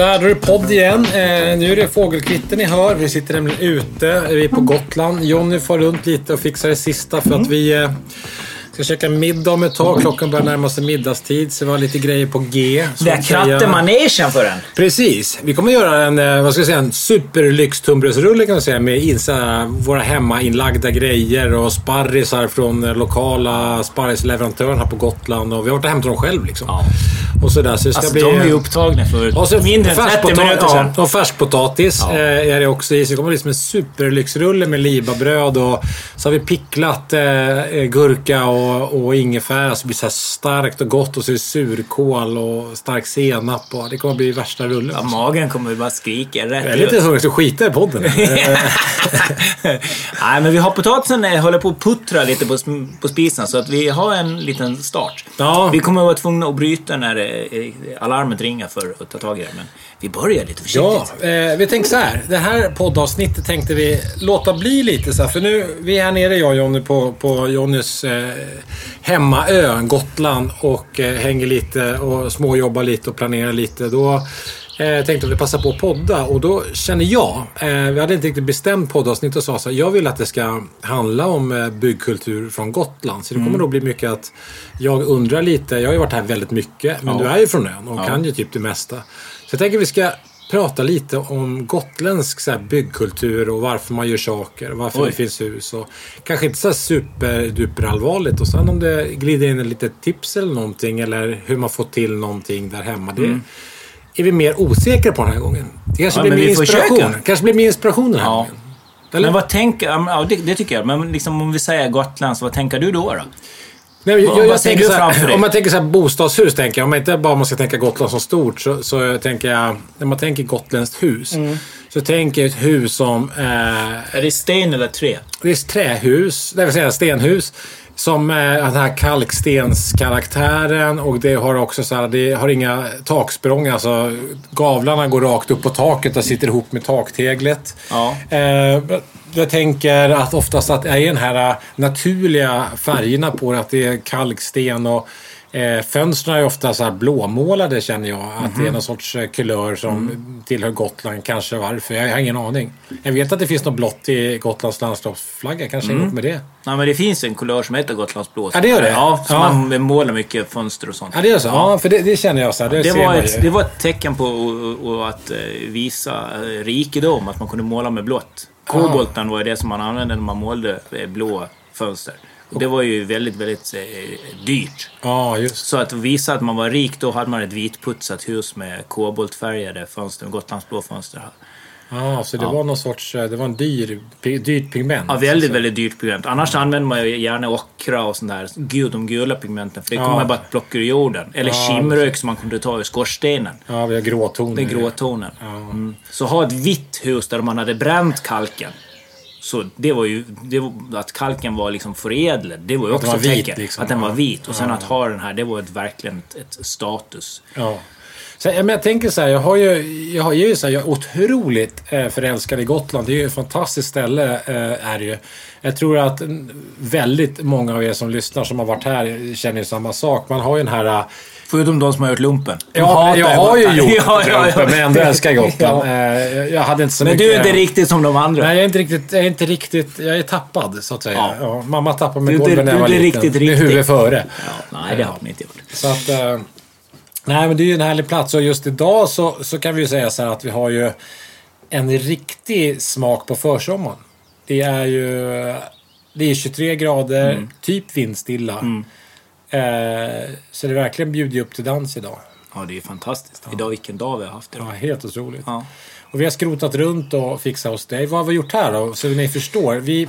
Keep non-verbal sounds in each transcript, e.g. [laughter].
Så där, då är det podd igen. Eh, nu är det fågelkvitter ni hör. Vi sitter nämligen ute. Vi är på Gotland. Jonny får runt lite och fixar det sista för att vi eh, ska käka middag om ett tag. Klockan börjar närma sig middagstid, så vi har lite grejer på G. Det är krattemanegen för den. Precis. Vi kommer göra en, eh, vad ska jag säga, en superlyxtunnbrödsrulle kan man säga med in, så här, våra hemmainlagda grejer och sparrisar från eh, lokala sparrisleverantören här på Gotland. Och vi har varit och hämtat dem själv liksom. Ja. Och sådär, så det ska Alltså bli... de är ju upptagna för och så mindre än 30 färskpota- minuter sedan. Ja, och färskpotatis Ja. eh, är det också i. Så det kommer bli som en superlyxrulle med libabröd och så har vi picklat eh, gurka och, och ingefära så det blir så här starkt och gott och så är det surkål och stark senap. Och det kommer bli värsta rullen. Ja, magen kommer bara skrika rätt Jag är lite ut. så skita i podden. [laughs] Nej, men vi har potatisen eh, håller på att puttra lite på, på spisen så att vi har en liten start. Ja. Vi kommer att vara tvungna att bryta när eh, Eh, eh, alarmet ringer för att ta tag i det. Men vi börjar lite försiktigt. Ja, eh, vi tänkte så här. Det här poddavsnittet tänkte vi låta bli lite så här. För nu, vi är här nere jag och Jonny på, på Jonnys eh, hemmaö, Gotland. Och eh, hänger lite och småjobbar lite och planerar lite. Då eh, tänkte vi passa på att podda. Och då känner jag, eh, vi hade inte riktigt bestämt poddavsnitt och sa så här. Jag vill att det ska handla om eh, byggkultur från Gotland. Så det kommer då bli mycket att jag undrar lite. Jag har ju varit här väldigt mycket. Men Ja. du är ju från ön och Ja. kan ju typ det mesta. Så jag tänker vi ska prata lite om gotländsk så här, byggkultur och varför man gör saker. Varför Oj. det finns hus. Och kanske inte så här allvarligt. Och sen om det glider in ett litet tips eller någonting. Eller hur man får till någonting där hemma. Det är vi mer osäkra på den här gången. Det kanske Ja, blir mer inspiration. kanske blir mer inspiration den här Ja. gången. Eller? Men vad tänker... Ja, det, det tycker jag. Men liksom, om vi säger Gotlands, vad tänker du då? då? Nej, jag, jag, jag tänker här, om man tänker så här bostadshus, tänker jag. Om man inte bara måste tänka Gotland som stort, så, så tänker jag... När man tänker gotländskt hus, Mm. så tänker jag ett hus som... Eh, Är det sten eller trä? det är trähus, det vill säga stenhus. Som eh, den här kalkstenskaraktären och det har också så här, det har inga taksprång. Alltså gavlarna går rakt upp på taket och sitter ihop med takteglet. Ja. Eh, jag tänker att oftast att det är den här naturliga färgerna på det. Att det är kalksten och eh, fönstren är ofta så här blåmålade känner jag. Att det är någon sorts eh, kulör som tillhör Gotland. Kanske varför. Jag har ingen aning. Jag vet att det finns något blått i Gotlands landskapsflagga. Kanske mm. ihop med det. Nej, men det finns en kulör som heter Gotlandsblå. Ja, det gör det? Ja, som Ja. man målar mycket fönster och sånt. Ja, det är så? Ja, för det, det känner jag så här. Det, Det var, ett, det var ett tecken på och, och att eh, visa eh, rikedom, att man kunde måla med blått. Kobolten var det som man använde när man målade blå fönster. Det var ju väldigt, väldigt eh, dyrt. Ja, just Så att visa att man var rik, då hade man ett vitputsat hus med koboltfärgade fönster, Gotlandsblå fönster. Ja, så det var någon sorts... eh, Det var en dyr, dyrt pigment. Ja, väldigt, väldigt dyrt pigment. Annars använder man ju gärna ockra och sånt där. Gud, de gula pigmenten. För det Ja. kommer man bara att plocka ur jorden. Eller Ja, kimrök som man kunde ta ur skorstenen. Ja, vi har gråtoner. Det är gråtonen. Mm. Så ha ett vitt hus där man hade bränt kalken. Så det var ju... Det var, att kalken var liksom förädlad, det var ju också ett tecken. liksom. Att den var vit. Och sen Ja. att ha den här, det var ett, verkligen ett, ett status. Ja. Så, men jag tänker så här, jag har ju, jag har ju så här, jag är otroligt eh, förälskad i Gotland. Det är ju ett fantastiskt ställe, eh, är det ju. Jag tror att väldigt många av er som lyssnar som har varit här känner ju samma sak. Man har ju den här... eh, Förutom de som har gjort lumpen. Ja, jag har ju gjort [laughs] ja, ja, ja. men ändå älskar Gotland. Eh, jag- hade inte så Men mycket... du är inte riktigt som de andra. Nej, jag är inte riktigt... Jag är, inte riktigt, jag är tappad, så att säga. Ja. Ja. mamma tappade mig Du i golvet när jag du var är liten. riktigt, Med riktigt. huvudet före. Ja, nej, det har de inte gjort. Så att... Eh, nej, men det är ju en härlig plats. Och just idag så, så kan vi ju säga så här att vi har ju en riktig smak på försommaren. Det är ju... Det är 23 grader, Mm. typ vindstilla. Eh, så det verkligen bjuder upp till dans idag. Ja, det är fantastiskt. Idag, vilken dag vi har haft idag. Ja, helt otroligt. Ja. Och vi har skrotat runt och fixat hos dig. Vad har vi gjort här då? Så ni förstår. Vi,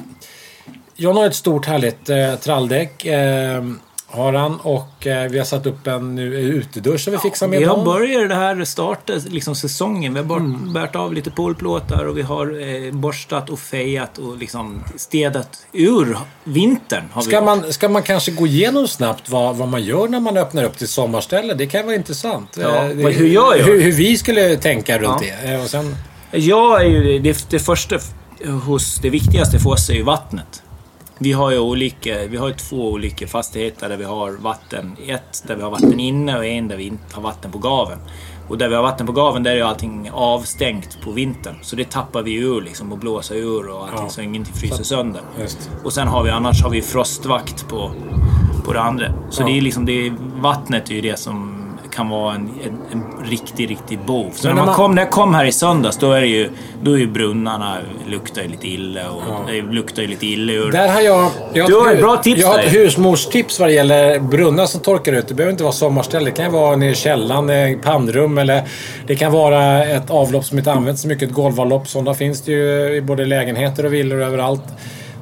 John har ett stort härligt eh, tralldäck. Eh, har han. Och eh, vi har satt upp en nu, utedusch som vi fixar med Vi har börjat det här starta liksom säsongen. Vi har bara Mm. bärt av lite poolplåtar och vi har eh, borstat och fejat och liksom städat ur vintern. Har vi Ska gjort. man, ska man kanske gå igenom snabbt vad, vad man gör när man öppnar upp till sommarställe? Det kan vara intressant. Ja, Eh, hur jag gör? Hur, hur vi skulle tänka runt Ja. det. Eh, Och sen, Jag är ju, det, det första hos det viktigaste för oss är ju vattnet. Vi har ju olika, vi har två olika fastigheter där vi har vatten. Ett där vi har vatten inne och en där vi inte har vatten på gaven. Och där vi har vatten på gaven där är ju allting avstängt på vintern. Så det tappar vi ur liksom och blåser ur och allting Ja. så ingenting fryser sönder. Just. Och sen har vi annars har vi frostvakt på, på det andra. Så Ja. det är liksom, det vattnet är ju det som kan vara en, en, en riktig, riktig bov. Så när, man man- kom, när jag kom här i söndags då är det ju, då är ju brunnarna luktar ju lite illa och Ja. luktar lite illa ur. Där har jag... jag Du har ett bra tips Jag har ett husmorstips vad det gäller brunnar som torkar ut. Det behöver inte vara sommarställe. Det kan vara nere i källaren, eh, pannrum eller det kan vara ett avlopp som inte används så mycket. Ett golvavlopp. Sådana finns det ju i både lägenheter och villor överallt.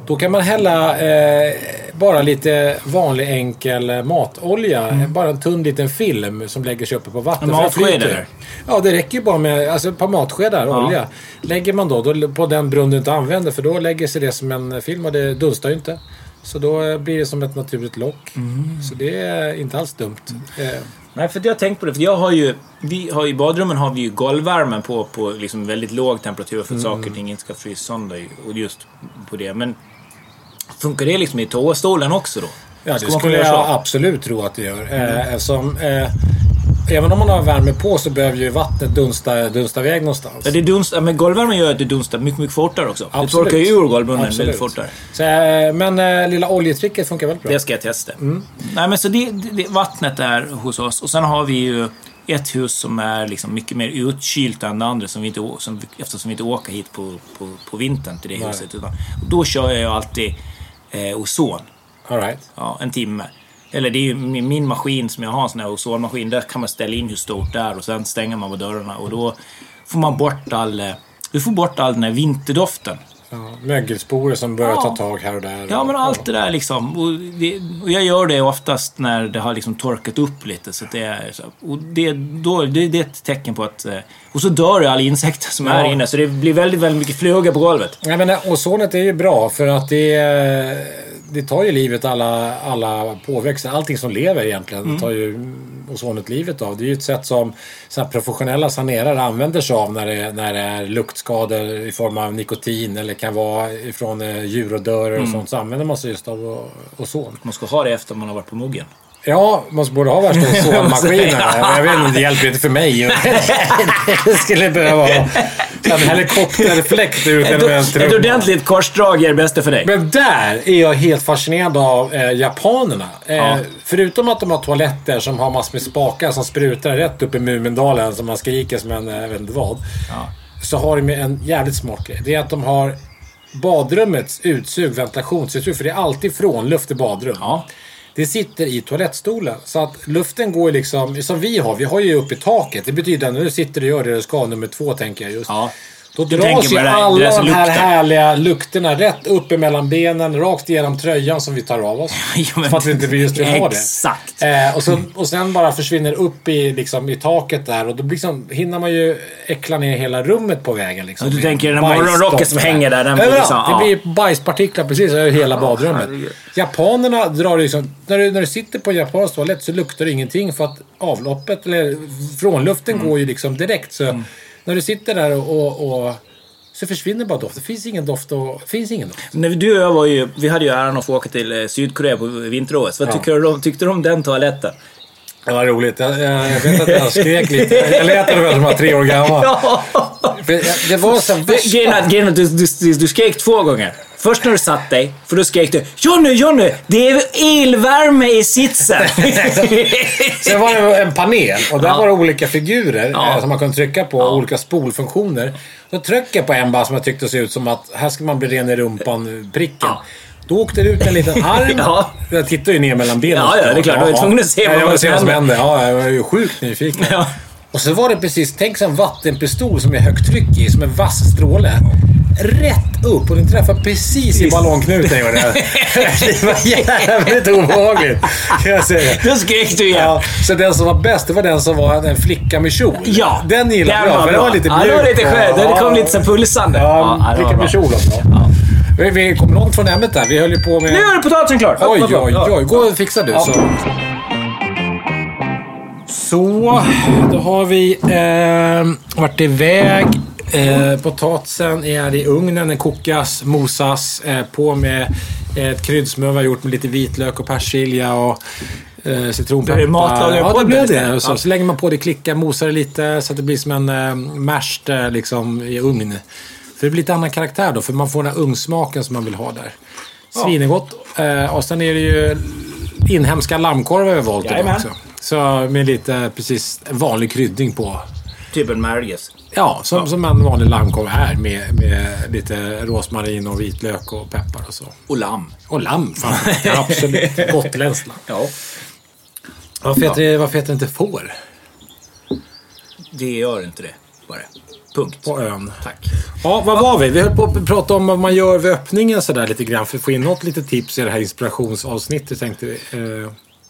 Då kan man hälla eh, bara lite vanlig enkel matolja. Bara en tunn liten film som lägger sig uppe på vatten. En matsked? Ja, det räcker ju bara med alltså, ett par matskedar Ja. olja. Lägger man då, då på den brunn du inte använder för då lägger sig det som en film och det dunstar ju inte. Så då eh, blir det som ett naturligt lock. Mm. Så det är inte alls dumt. Eh, Nej, för jag har tänkt på det. För jag har ju... Vi har, I badrummen har vi ju golvvärmen på, på liksom väldigt låg temperatur för att saker och ting inte ska frysa sönder. Och just på det. Men funkar det liksom i toastolen också då? Ja, det skulle jag absolut tro att det gör. Eh, eftersom, eh, även om man har värme på så behöver ju vattnet dunsta, dunsta iväg någonstans. Ja, det dunstar, men golvvärmen gör att det dunstar mycket, mycket fortare också. Det Absolut. torkar ju ur golvbrunnen väldigt fortare. Så, eh, men eh, lilla oljetricket funkar väldigt bra. Det ska jag testa. Nej, men så det, det, det, vattnet är hos oss. Och sen har vi ju ett hus som är liksom mycket mer utkylt än det andra som vi inte, som, eftersom vi inte åker hit på, på, på vintern till det Nej. huset. Utan, då kör jag ju alltid eh, ozon. All right. Ja, en timme. Eller det är ju min, maskin som jag har, en sån här ozonmaskin. Där kan man ställa in hur stort det är och sen stänger man på dörrarna. Och då får man bort all... eh, Du får bort all den här vinterdoften. Ja, mögelsporer som börjar Ja. ta tag här och där. Ja, men allt det där liksom. Och, det, och jag gör det oftast när det har liksom torkat upp lite. Så det är. Och det, då, det, det är ett tecken på att... eh, Och så dör alla insekter som Ja. är inne. Så det blir väldigt, väldigt mycket flugor på golvet. Nej, men eh, ozonet är ju bra för att det, eh, det tar ju livet alla, alla påväxter. Allting som lever egentligen Mm. tar ju ozonet livet av. Det är ju ett sätt som så professionella sanerare använder sig av när det, när det är luktskador i form av nikotin eller kan vara ifrån eh, djurodörer Mm. och sånt. Så använder man sig just av ozon. Man ska ha det efter man har varit på muggen. Ja, man borde ha värsta [laughs] ozonmaskinen. Ja. Jag vet inte, det hjälper inte för mig. [laughs] det skulle behöva en helikopterfläkt ut Ett, genom en ett trumma. ordentligt korsdrag är det bästa för dig. Men där är jag helt fascinerad av eh, japanerna. Eh, Ja. Förutom att de har toaletter som har massor med spakar som sprutar rätt upp i Mumindalen som man skriker som en, eh, jag vet inte vad. Ja. Så har de en jävligt smart grej. Det är att de har badrummets utsug, ventilationsutsug. För det är alltid frånluft i badrum. Ja. Det sitter i toalettstolen. Så att luften går ju liksom, som vi har. Vi har ju upp i taket. Det betyder att nu sitter du och gör det du ska, nummer två tänker jag just. Ja. Då Du dras ju alla de här härliga lukterna rätt upp emellan benen, rakt igenom tröjan som vi tar av oss. [laughs] Ja, för att vi inte just vill ha det. Exakt. Eh, och, så, och sen bara försvinner upp i, liksom, i taket där och då liksom, hinner man ju äckla ner hela rummet på vägen. Liksom, Och du tänker den morgonrocken som hänger där, den blir liksom- ja. Det blir bajspartiklar precis över hela badrummet. herregud. Japanerna drar liksom... När du, när du sitter på en japansk toalett så luktar det ingenting för att avloppet, eller frånluften Mm. går ju liksom direkt. Så när du sitter där och, och, så försvinner bara doften. Det finns ingen doft och... finns ingen doft. När du och jag var ju, vi hade ju äran att få åka till eh, Sydkorea på vinter-OS. Vad Ja. tycker du om, tyckte du om den toaletten? Det var roligt. Jag, jag, jag vet att jag skrek lite. Jag lät ungefär som jag var tre år gammal. [laughs] Ja! Det var så värsta... grejen du, du, du skrek två gånger. Först när du satt dig, för då skrek du Jonny, Jonny, det är elvärme i sitsen. [laughs] Sen var det en panel och där Ja. var det olika figurer Ja. eh, som man kunde trycka på. Olika spolfunktioner. Då tryckte jag på en bara som jag tyckte såg ut som att här ska man bli ren i rumpan-pricken. Ja. Då åkte det ut en liten arm. [laughs] Ja. Jag tittade ju ner mellan benen. Ja, ja, det är klart. Du var tvungen att se vad ja, vad som hände. Ja, jag var ju sjukt nyfiken. Ja. Och så var det precis, tänk sig en vattenpistol som är högt tryck i, som en vass stråle. Rätt upp och den träffade precis i ballongknuten gjorde det. [laughs] Det var jävligt obehagligt, kan jag säga. Då skrek du igen. Ja, så den som var bäst, det var den som var en flicka med kjol. Ja, Den gillade den jag, för den var lite Ja, det var mjuk lite. Det ja, kom lite så pulsande. Ja, var flicka med kjol också. Ja. Vi, vi kom långt från ämnet där. Vi höll ju på med... Nu är potatisen klar. Oj, oj, oj. Gå och fixa du. Ja. Så. så, då har vi eh, varit iväg. Eh, potatisen är i ugnen, den kokas, mosas. Eh, på med Ett kryddsmör vi har gjort med lite vitlök och persilja och eh, citronpeppar. Det är matlagare Ja, det blev det. Så, så lägger man på det, klickar, mosar det lite så att det blir som en eh, mashed eh, liksom, i ugn. För det blir lite annan karaktär då, för man får den här ugnsmaken som man vill ha där. Svinegott. Eh, och sen är det ju inhemska lammkorvar vi har valt idag också. Så med lite precis vanlig kryddning på. Typ en Margis. Ja, som, som en vanlig lammkorv är med, med lite rosmarin och vitlök och peppar och så. Och lamm. Och lamm, fan. Ja, absolut. [laughs] Gotländskt lamm. Ja. Varför heter, det, varför heter det inte får Det gör inte det. Bara. Punkt. på ön? Tack. Ja, vad var vi? Vi höll på att prata om vad man gör vid öppningen sådär lite grann. För att få in något litet tips i det här inspirationsavsnittet tänkte vi.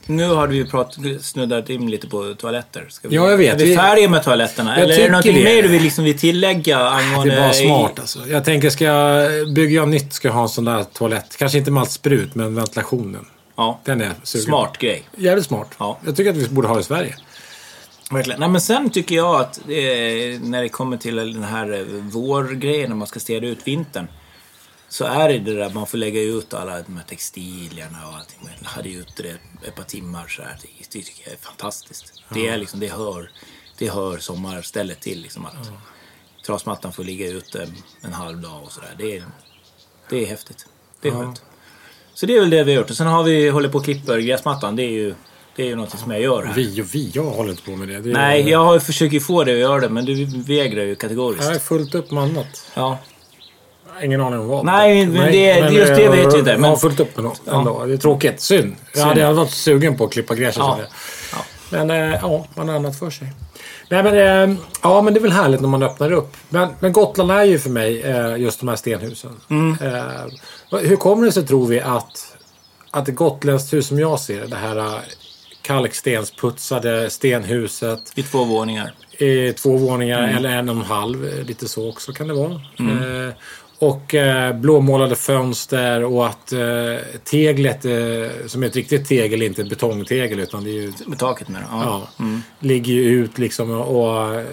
Nu har du ju pratat, snuddat in lite på toaletter. Ska vi, Ja, jag vet. Är vi färdiga med toaletterna? Jag Eller är det någonting det. mer du vill, liksom, vill tillägga det angående... är bara smart alltså. Jag tänker, ska jag bygga nytt ska jag ha en sån där toalett. Kanske inte med allt sprut, men ventilationen. Ja. Den är sugen. Smart grej. Jävligt smart. Ja. Jag tycker att vi borde ha det i Sverige. Verkligen. Nej, men sen tycker jag att eh, när det kommer till den här eh, vårgrejen, när man ska städa ut vintern. Så är det det där man får lägga ut alla de här textilierna och allting. Man hade ut det ett par timmar så här. Det, det tycker jag är fantastiskt. Det är liksom, det hör, det hör sommarstället till liksom att trasmattan får ligga ute en halv dag och sådär. Det är, det är häftigt. Det är skönt. Så det är väl det vi har gjort. Och sen har vi hållit på och klipper gräsmattan. Det är ju, det är ju något som jag gör här. Vi och vi, jag håller inte på med det. det är, Nej, jag har försökt ju få dig att göra det, men du vägrar ju kategoriskt. Jag är fullt upp med annat. Ja. Ingen aning om vad. Nej, men det- just det eh, vet vi inte, Jag men- har fullt upp med något ändå. Det är tråkigt. Synd. Jag hade, jag hade varit sugen på att klippa gräset. Ja. jag. Men eh, ja, man har annat för sig. Nej, men, eh, ja, men det är väl härligt när man öppnar upp. Men, men Gotland är ju för mig eh, just de här stenhusen. Mm. Hur kommer det sig, tror vi, att, att ett gotländskt hus som jag ser det, här kalkstensputsade stenhuset I två våningar. I två våningar Mm. eller en och en halv. eh, Lite så också kan det vara. Eh, och eh, blåmålade fönster och att eh, teglet, eh, som är ett riktigt tegel, inte betongtegel utan det är ju, Med taket med. Ja. ja, ligger ju ut liksom och, och eh,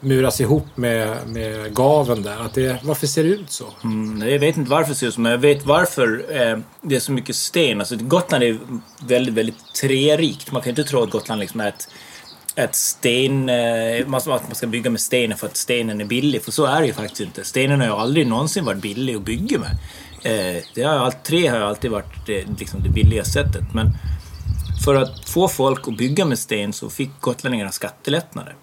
muras ihop med, med gaven där. Att det, varför ser det ut så? Mm, jag vet inte varför det ser ut så, men jag vet varför eh, det är så mycket sten. Alltså, Gotland är väldigt, väldigt trärikt. Man kan inte tro att Gotland liksom är ett, ett sten... Eh, man, att man ska bygga med sten för att stenen är billig, för så är det ju faktiskt inte. Stenen har ju aldrig någonsin varit billig att bygga med. Eh, det har allt, trä har alltid varit det, liksom det billiga sättet. Men för att få folk att bygga med sten så fick gotlänningarna skattelättnader.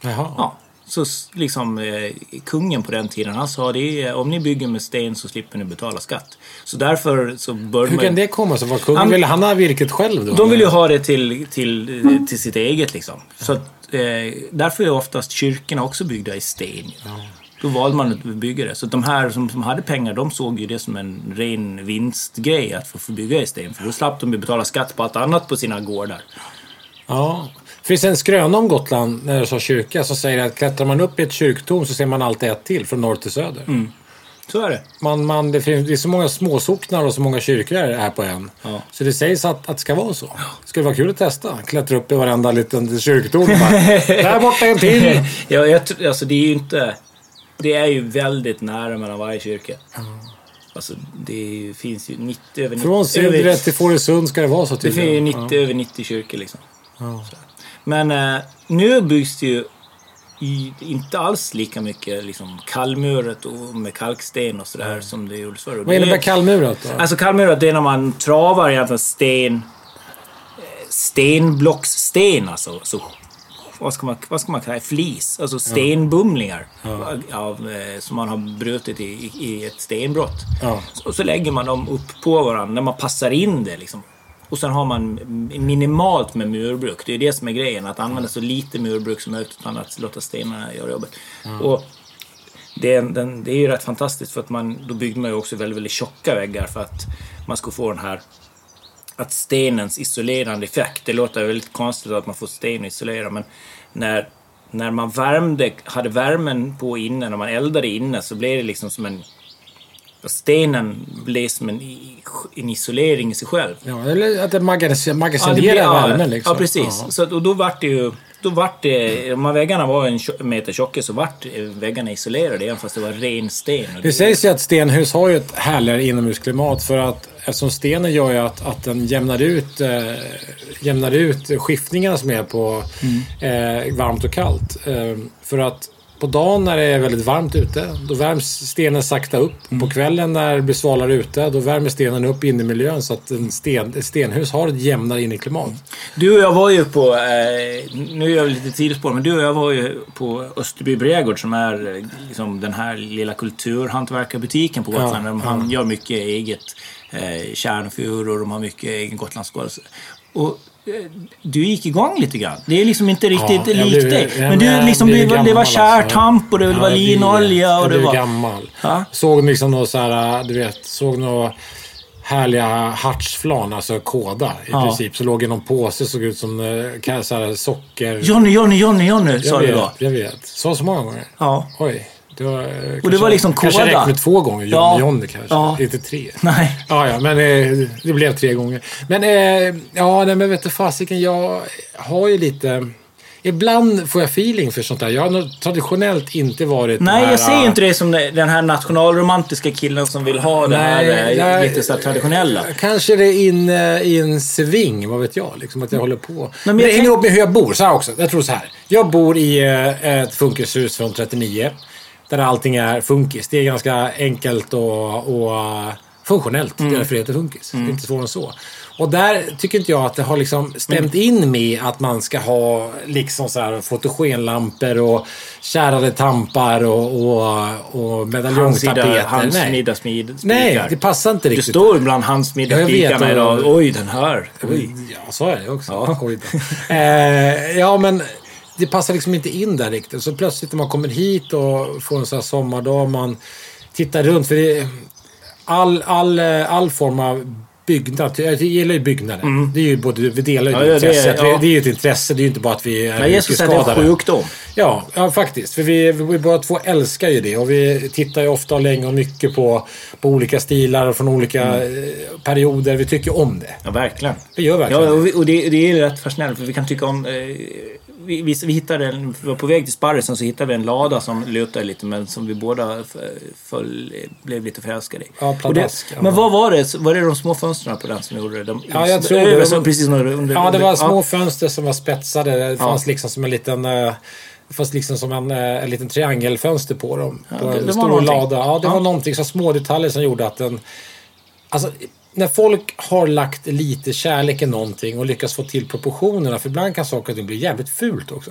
Jaha. Ja, så liksom eh, kungen på den tiden, han sa det om ni bygger med sten så slipper ni betala skatt. Så därför så bör Hur man... kan det komma sig? Kungen Han- ville han ha virket själv då? De vill ju ha det till, till, eh, till sitt eget liksom. Så att, eh, därför är oftast kyrkorna också byggda i sten. Då valde man att bygga det. Så de här som, som hade pengar, de såg ju det som en ren vinstgrej att få, få bygga i sten. För då slapp de ju betala skatt på allt annat på sina gårdar. Ja. Finns det en skröna om Gotland när du sa kyrka som säger att klättrar man upp i ett kyrktorn så ser man alltid ett till från norr till söder. Mm. Så är det. Man, man, det, finns, det är så många småsocknar och så många kyrkor här på ön. Ja. Så det sägs att, att det ska vara så. Skulle vara kul att testa. Klättra upp i varenda liten kyrktorn. och bara, [laughs] Där borta en till! ja, jag, alltså det är ju inte... Det är ju väldigt nära mellan varje kyrka. Alltså det är finns ju 90 över 90... Från Sydre till Fårösund ska det vara så Det finns ju tydligen. 90, över 90 kyrkor liksom. Så. Men eh, nu byggs det ju inte alls lika mycket liksom, kallmurat och med kalksten och sådär som det gjordes förr. Vad innebär kallmurat då? Alltså kallmurat det är när man travar egentligen sten... eh, Stenblockssten alltså. Så, vad, ska man, vad ska man kalla det? Flis. Alltså stenbumlingar. Av, eh, som man har brutit i, i, i ett stenbrott. Ja. Så, så lägger man dem upp på varandra när man passar in det liksom. Och sen har man minimalt med murbruk. Det är det som är grejen. Att använda så lite murbruk som möjligt utan att låta stenarna göra jobbet. Och det, är, den, det är ju rätt fantastiskt för att man, då byggde man ju också väldigt, väldigt tjocka väggar för att man skulle få den här att stenens isolerande effekt. Det låter väldigt konstigt att man får sten att isolera men när, när man värmde, hade värmen på inne, när man eldade inne så blev det liksom som en Stenen blev som en, en isolering i sig själv. Ja, eller att det det magasinerar blir- ja, värmen liksom. Ja, precis. Ja. Så, och då vart det ju... då vart det, de här väggarna var en meter tjocka så vart väggarna isolerade även fast det var ren sten. Och Det sägs ju att stenhus har ju ett härligare inomhusklimat för att eftersom stenen gör ju att, att den jämnar ut, eh, jämnar ut skiftningarna som är på eh, varmt och kallt. Eh, för att på dagen när det är väldigt varmt ute, då värms stenen sakta upp. På kvällen när det blir svalare ute, då värmer stenen upp in i miljön så att en sten, ett stenhus har ett jämnare inneklimat. Du och jag var ju på, eh, nu är jag lite tidigspår, men du och jag var ju på Österby Brädgård som är liksom den här lilla kulturhantverkarbutiken på Gotland. Ja, de han gör mycket eget eh, kärnfur och de har mycket egen Gotlandsskål. Och du gick igång lite grann. Det är liksom inte riktigt Ja, likt dig. Men du, liksom, du, var- det var gammal, kärtamp och det Ja, var linolja och det var... gammal. Ja. Såg liksom några så här, du vet, såg några härliga hartsflan, alltså kåda i Ja. princip. Så låg i någon påse, såg ut som eh, så här, socker... Johnny, Johnny, Johnny, Johnny, sa jag du vet, då. jag vet. Så så många gånger. Ja. Oj. Det var, eh, Och det kanske- var liksom Kanske kåda. räckte med två gånger. Johnny Ja. Johnny kanske. Ja. Inte tre. [laughs] Nej. Ja, ja, men eh, det blev tre gånger. Men eh, ja, nej, men vet du fasiken, jag har ju lite... Ibland får jag feeling för sånt där. Jag har traditionellt inte varit Nej, den jag här, ser ju inte det som den här nationalromantiska killen som vill ha det här Nej, eh, nej. lite så här traditionella. Kanske det är in eh, i en sving, vad vet jag. Liksom att jag håller på. men jag det hänger ihop med hur jag bor. Så här också. Jag tror så här. Jag bor i eh, ett funkishus från 39. Där allting är funkis. Det är ganska enkelt och, och funktionellt. Mm. Det är därför det heter funkis. Det är inte svårare än så. Och där tycker inte jag att det har liksom stämt in med att man ska ha liksom så här fotogenlampor och kärade tampar och, och, och Nej. middag smid, Nej, det passar inte riktigt. står middag Ja, jag vet, spikarna idag. Oj, den här. Oj. Ja, så är det också. Oj då. eh, ja, men det passar liksom inte in där riktigt. Så plötsligt när man kommer hit och får en sån här sommardag, man tittar runt. För det, all, all, eh, all form av byggnad. Jag gillar ju byggnader. Det är ju både, vi delar ju Mm. Ja, det intresset. ja. Det är ju ett intresse. Det är ju inte bara att vi är Nej, jag skulle säga att det är en sjukdom. Ja, ja, faktiskt. För vi, vi båda två älskar ju det. Och vi tittar ju ofta och länge och mycket på, på olika stilar och från olika Mm. eh, perioder. Vi tycker om det. Ja, verkligen. Vi gör verkligen Ja, och, vi, och det, det är rätt fascinerande för vi kan tycka om... Eh, vi, vi, vi hittade en, vi var på väg till Sparrisen så hittade vi en lada som lutade lite men som vi båda föll, blev lite förälskade i. Ja, Och det, pladask, ja. Men vad var det? Var det de små fönstren på den som gjorde det? De, Ja, jag tror det. som precis under, under, Ja, det var små Ja. fönster som var spetsade. Det fanns liksom som en liten... eh, Det fanns liksom som en, eh, en liten triangelfönster på dem. på det- det en var stor lada. Ja, det Ja. var någonting. Så små detaljer som gjorde att den... Alltså, när folk har lagt lite kärlek i någonting och lyckas få till proportionerna. För ibland kan saker och ting bli jävligt fult också.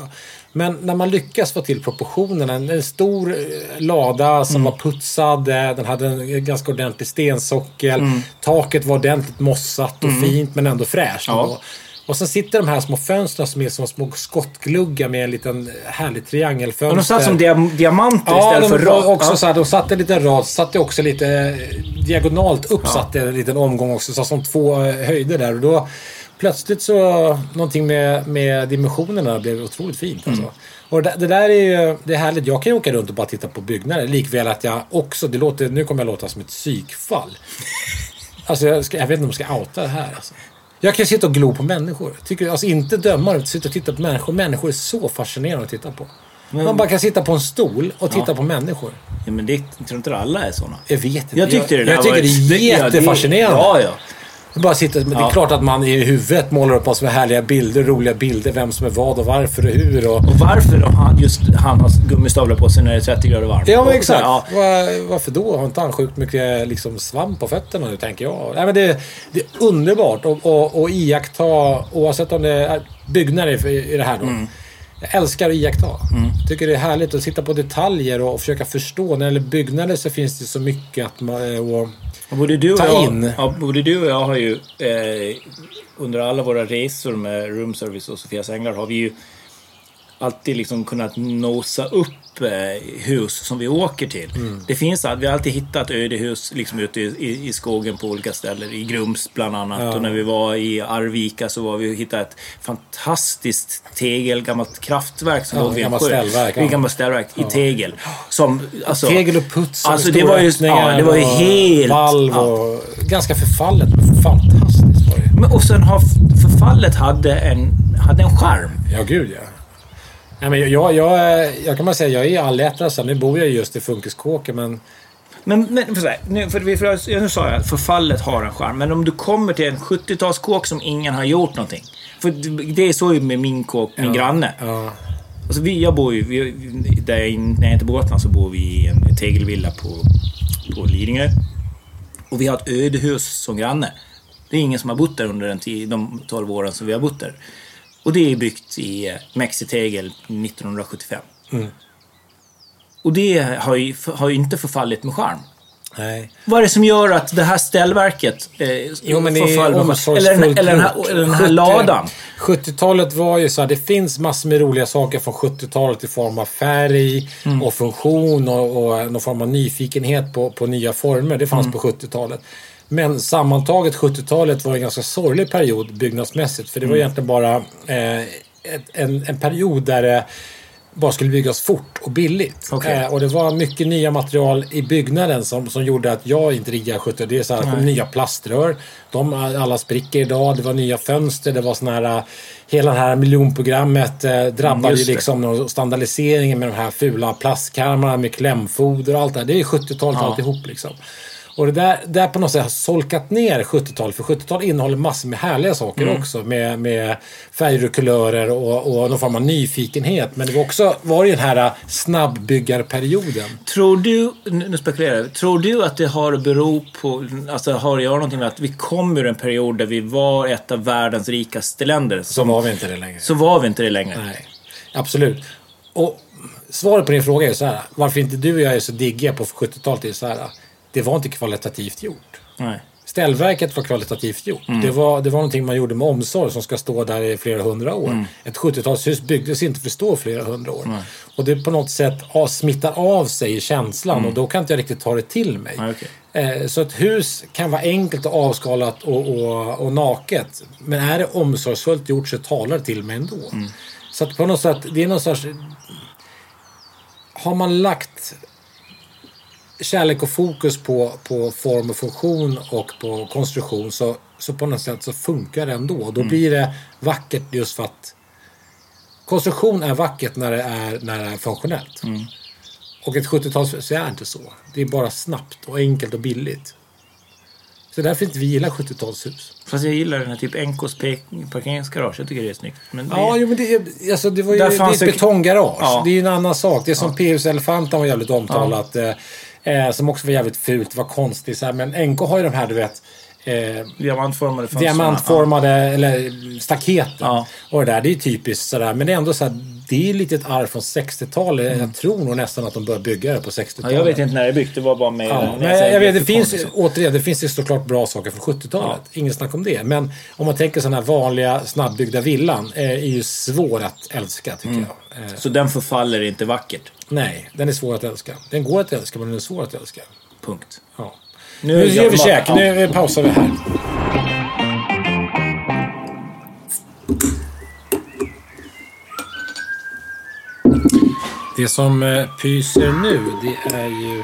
Men när man lyckas få till proportionerna. En, stor eh, lada som Mm. var putsad. eh, Den hade en ganska ordentlig stensockel. Mm. Taket var ordentligt mossat och fint men ändå fräscht. Ja. Och sen sitter de här små fönstren som är som små skottgluggar med en liten härlig triangelfönster. Och de satt som dia, diamanter Ja, istället de för rakt. också Ja. så här, de satte lite rad, satte också lite eh, diagonalt upp, satte en liten omgång också, så som två eh, höjder där. Och då plötsligt så, någonting med, med dimensionerna blev otroligt fint alltså. Mm. Och det, det där är ju, det är härligt. Jag kan ju åka runt och bara titta på byggnader. Likväl att jag också, det låter, nu kommer jag låta som ett psykfall. [laughs] Alltså jag, ska, jag vet inte om jag ska outa det här alltså. Jag kan sitta och glo på människor. Tycker, alltså inte döma dem, sitta och titta på människor. Människor är så fascinerande att titta på. Man bara kan sitta på en stol och titta på människor. Ja, men det, jag tror inte alla är sådana. Jag vet inte. Jag tyckte det där jag tycker var det är ja, jättefascinerande. Ja, ja. Bara sitter, men det är klart att man i huvudet målar upp massor med härliga bilder, roliga bilder. Vem som är vad och varför och hur. Och... Och varför då han, just han har gummistövlar på sig när det är 30 grader varmt? Ja, men exakt. Ja, Var, varför då? Har inte han sjukt mycket liksom, svamp på fötterna nu, tänker jag. Nej, men det, det är underbart att iaktta, oavsett om det är byggnader i, i det här då. Mm. Jag älskar att iaktta. Tycker det är härligt att sitta på detaljer och, försöka förstå. När det gäller byggnader så finns det så mycket att man... Och, Och både du och Ta jag, in. Ja, både du och jag har ju eh, under alla våra resor med room service och Sofias Änglar har vi ju alltid liksom kunnat nosa upp eh, hus som vi åker till. Mm. Det finns, vi har alltid hittat ödehus liksom ute i, i, skogen på olika ställen. I Grums bland annat. Och när vi var i Arvika så var vi och hittade ett fantastiskt tegel, gammalt kraftverk som Ja, låg vid en sjö. ställverk, ja. gammalt ställverk i tegel. Som, alltså, Tegel och puts Alltså med det var ju, ja, det var ju helt... Valv ja. och... Ganska förfallet, men fantastiskt var det Men, och sen har förfallet hade en, hade en charm. Ja, gud ja. Nej, men jag, jag, jag kan bara säga, jag är allätare. så Nu bor jag just i Funkiskåken, men... Men, men för så här, nu, för, för, nu sa jag att förfallet har en charm. Men om du kommer till en 70-talskåk som ingen har gjort någonting. För det är så ju med min kåk, min granne. Ja, Alltså vi, jag bor ju, vi, där jag, när jag inte på Gotland så bor vi i en tegelvilla på, på Lidingö. Och vi har ett ödehus som granne. Det är ingen som har bott där under den tio, de 12 åren som vi har bott där. Och det är byggt i eh, mexitegel 1975. Och det har ju, har ju inte förfallit med charm. nej. Vad är det som gör att det här ställverket eh, Jo, men är med? Eller, den- eller, den här, eller den här 70 ladan? 70-talet var ju så här, det finns massor med roliga saker från 70-talet i form av färg Mm. och funktion och, och någon form av nyfikenhet på, på nya former. Det Mm. fanns på 70-talet. Men sammantaget 70-talet var en ganska sorglig period byggnadsmässigt. För det Mm. var egentligen bara eh, en, en period där det bara skulle byggas fort och billigt. Okej. Eh, och det var mycket nya material i byggnaden som, som gjorde att jag inte riggade 70 Det är så här, kom nya plaströr. De alla spricker idag. Det var nya fönster. Det var såna här... Hela det här miljonprogrammet eh, drabbade ju liksom standardiseringen med de här fula plastkarmarna med klämfoder och allt det här. Det är 70-talet Ja. alltihop liksom. Och det där, där på något sätt har solkat ner 70-talet. För 70-talet innehåller massor med härliga saker Mm. också. Med, med färger och kulörer och, och någon form av nyfikenhet. Men det var också var ju den här snabbbyggarperioden. Tror du, nu spekulerar jag, tror du att det har att bero på, alltså har göra någonting med att vi kom ur en period där vi var ett av världens rikaste länder? Så Som, var vi inte det längre. så var vi inte det längre. Nej, absolut. Och svaret på din fråga är så här. Varför inte du och jag är så diggiga på 70-talet är så här. Det var inte kvalitativt gjort. Nej. Ställverket var kvalitativt gjort. Det, var, det var någonting man gjorde med omsorg som ska stå där i flera hundra år. Ett 70-talshus byggdes inte för att stå flera hundra år. Och det på något sätt ja, smittar av sig i känslan och då kan inte jag riktigt ta det till mig. Ja, okej. Eh, Så ett hus kan vara enkelt och avskalat och, och, och naket. Men är det omsorgsfullt gjort så talar det till mig ändå. Så att på något sätt, det är någon sorts... Har man lagt kärlek och fokus på, på form och funktion och på konstruktion så, så på något sätt så funkar det ändå. Då blir det vackert just för att konstruktion är vackert när det är, när det är funktionellt. Och ett 70-talshus är inte så. Det är bara snabbt och enkelt och billigt. Så därför inte vi gillar 70-talshus. Fast jag gillar den här typ NKs parkeringsgarage. Jag tycker det är snyggt. Men det, Ja, jo, men det, alltså, det var ju det är ett det- betonggarage. Ja. Det är ju en annan sak. Det är som P.U.S. Elefanten var jävligt omtalat. Eh, eh, som också var jävligt fult. Var konstigt. Så här. Men NK har ju de här, du vet. Eh, diamantformade fönster. diamantformade eller staketen. Ja. Och det där, det är typiskt sådär. Men det är ändå så här, det är lite ett arv från 60-talet. Jag tror nog nästan att de började bygga det på 60-talet. Ja, jag vet inte när det byggt. Det var bara med... Ja, men jag jag vet, det finns, liksom. återigen, det finns ju såklart bra saker från 70-talet. Ingen snack om det. Men om man tänker sådana här vanliga snabbbyggda villan eh, är ju svår att älska tycker Mm. jag. Eh, Så den förfaller inte vackert. nej, den är svår att älska. Den går att älska men den är svår att älska. Punkt. Ja. Nu, Nu ger vi käk. ja. Nu pausar vi här. Det som eh, pyser nu det är ju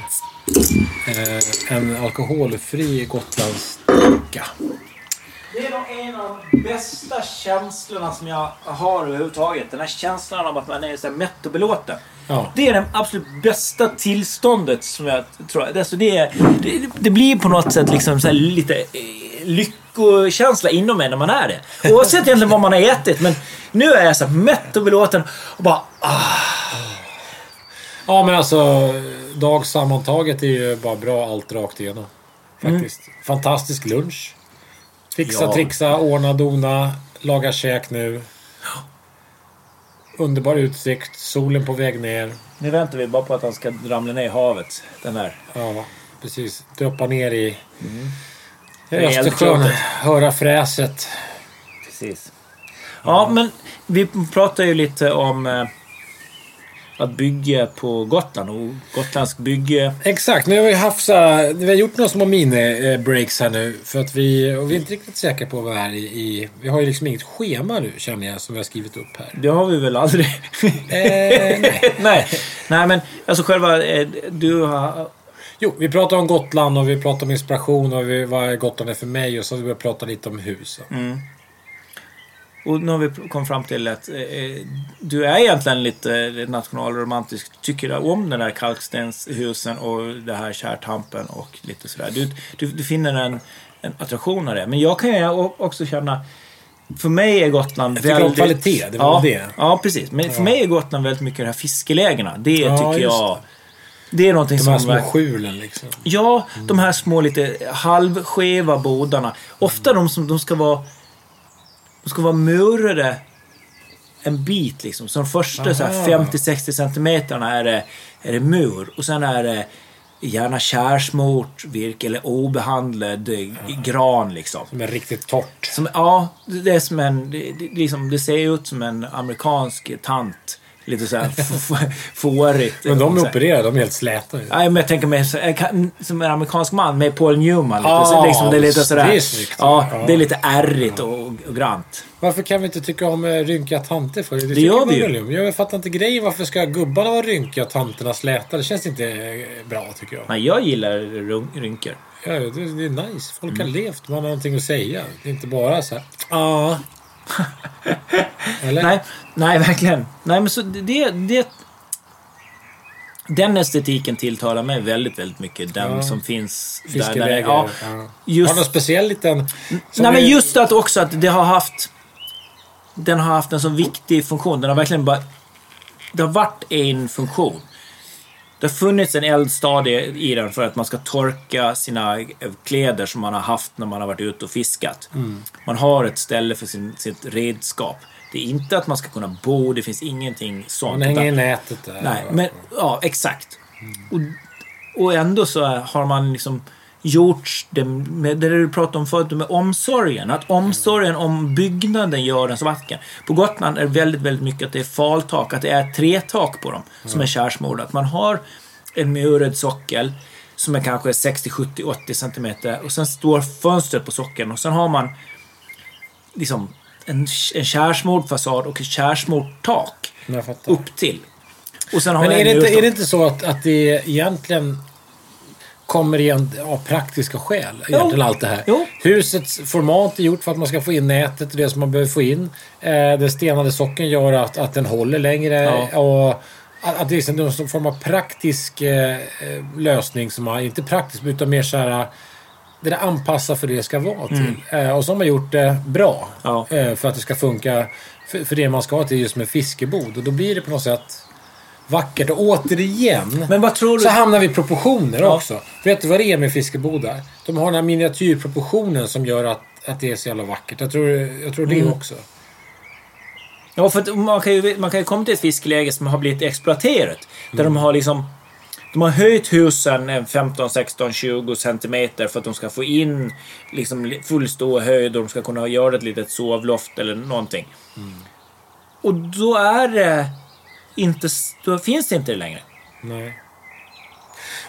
eh, en alkoholfri Gotlandsdricka. Det är nog en av de bästa känslorna som jag har överhuvudtaget. Den här känslan av att man är så mätt och belåten. Ja. Det är det absolut bästa tillståndet som jag tror. Alltså det, är, det, det blir på något sätt liksom så lite eh, lyckokänsla inom en när man är det. Oavsett egentligen vad man har ätit. Men nu är jag så mätt och belåten och bara... Ah, Ja, men alltså dag sammantaget är ju bara bra allt rakt igenom. Faktiskt. Fantastisk lunch. Fixa, Ja. trixa, ordna, dona, laga käk nu. Underbar utsikt, solen på väg ner. nu väntar vi bara på att han ska ramla ner i havet. Den där. Ja, precis. Droppa ner i, är Östersjön. Höra fräset. Precis. Ja, men vi pratar ju lite om eh, att bygga på Gotland och gotländsk bygge. Exakt, nu har vi haft så här, vi har gjort några små mini-breaks här nu. För att vi, och vi är inte riktigt säkra på vad vi är i, i. Vi har ju liksom inget schema nu känner jag som vi har skrivit upp här. Det har vi väl aldrig? Eh, [laughs] nej. nej. Nej, men alltså själva... Eh, du har... Jo, vi pratar om Gotland och vi pratar om inspiration och vi, vad Gotland är för mig och så har vi börjat prata lite om hus. Mm. Och nu har vi kommit fram till att eh, du är egentligen lite nationalromantisk. Tycker om den där kalkstenshusen och det här kärtampen och lite sådär. Du, du, du finner en, en attraktion av det. Men jag kan ju också känna för mig är Gotland jag väldigt... om kvalitet, det var ja, det. Ja, precis. Men ja. för mig är Gotland väldigt mycket de här fiskelägena. Det ja, tycker jag... Det är någonting de som... Här små skjulen liksom. Ja, mm. de här små lite halvskeva bodarna. Ofta de som de ska vara... De ska vara murade en bit liksom. Så de första 50-60 centimeterna är det, är det mur. Och sen är det Gärna kärsmort virke eller obehandlad mm. gran liksom. Som är riktigt torrt. Som, ja, det är som en... Det, det, liksom, det ser ut som en amerikansk tant lite såhär fårigt. Men de är opererade, de är helt släta ju. Nej, men jag tänker mig som en amerikansk man med Paul Newman. Lite, ah, liksom, det är lite sådär. Det är snyggt. Ja, ja, det är lite ärrigt och, och grant. Varför kan vi inte tycka om eh, rynkiga tanter för? Det, det gör vi ju. Jag fattar inte grejen. Varför ska gubbarna vara rynkiga och tanterna släta? Det känns inte eh, bra tycker jag. Nej, jag gillar rynkor. Ja, det, det är nice. Folk mm. har levt. Man har någonting att säga. Det är inte bara så här. Ja. [laughs] Eller? Nej, nej, verkligen. Nej, men så det, det... Den estetiken tilltalar mig väldigt, väldigt mycket. Den ja. som finns där. där ja. Just, har någon speciell liten... Nej, men just att också att det har haft... Den har haft en så viktig funktion. Den har verkligen bara... Det har varit en funktion. Det har funnits en eldstadie i den för att man ska torka sina kläder som man har haft när man har varit ute och fiskat. Mm. Man har ett ställe för sin, sitt redskap. Det är inte att man ska kunna bo, det finns ingenting sånt. Man hänger i nätet där. Nej, men ja, exakt. Mm. Och, och ändå så har man liksom gjort det, med det du pratade om förut, med omsorgen. Att omsorgen om byggnaden gör den så vacker. På Gotland är det väldigt, väldigt mycket att det är faltak, att det är trätak på dem som är kärsmorda. Att man har en murad sockel som är kanske 60, 70, 80 centimeter och sen står fönstret på sockeln och sen har man liksom en, en kärsmord fasad och ett kärsmord tak upp till. Och sen har Men är det, inte, är det inte så att, att det egentligen kommer igen av praktiska skäl. Egentligen allt det här. Jo. Husets format är gjort för att man ska få in nätet och det som man behöver få in. Eh, den stenade socken gör att, att den håller längre. Ja. Och att det är någon form av praktisk eh, lösning som har, inte praktisk utan mer så här det är anpassat för det det ska vara till. Mm. Eh, och så har man gjort det bra. Ja. Eh, för att det ska funka för, för, det man ska ha till just med fiskebod. Och då blir det på något sätt vackert. Och återigen Men vad tror du? så hamnar vi i proportioner ja. också. Vet du vad det är med fiskebodar? De har den här miniatyrproportionen som gör att, att det är så jävla vackert. Jag tror, jag tror det mm. också. Ja, för man kan ju, man kan ju komma till ett fiskeläge som har blivit exploaterat. Där mm. de har liksom... De har höjt husen 15, 16, 20 centimeter för att de ska få in liksom full ståhöjd och de ska kunna göra ett litet sovloft eller någonting. Mm. Och då är det inte... Då finns det inte längre. Nej.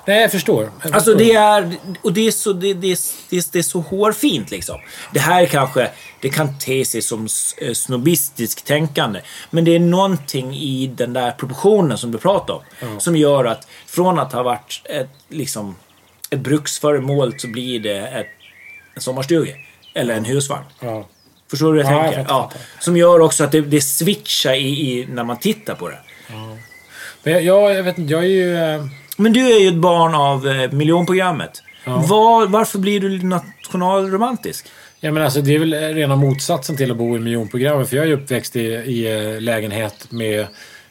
Nej, jag förstår. Jag förstår. Alltså det är... Och det är så, det, det, det, det är så hårfint liksom. Det här kanske... Det kan te sig som eh, snobbistiskt tänkande. Men det är någonting i den där proportionen som du pratar om. Ja. Som gör att från att ha varit ett, liksom, ett bruksföremål så blir det ett, en sommarstuga. Eller en husvagn. Ja. Förstår du hur jag ja, tänker? Jag ja. Som gör också att det, det switchar i, i, när man tittar på det. Ja. Men jag, jag vet inte, jag är ju... Äh... Men du är ju ett barn av eh, miljonprogrammet. Ja. Var, varför blir du nationalromantisk? Ja, men alltså, det är väl rena motsatsen till att bo i miljonprogrammet. För jag är uppväxt i, i eh, lägenhet med,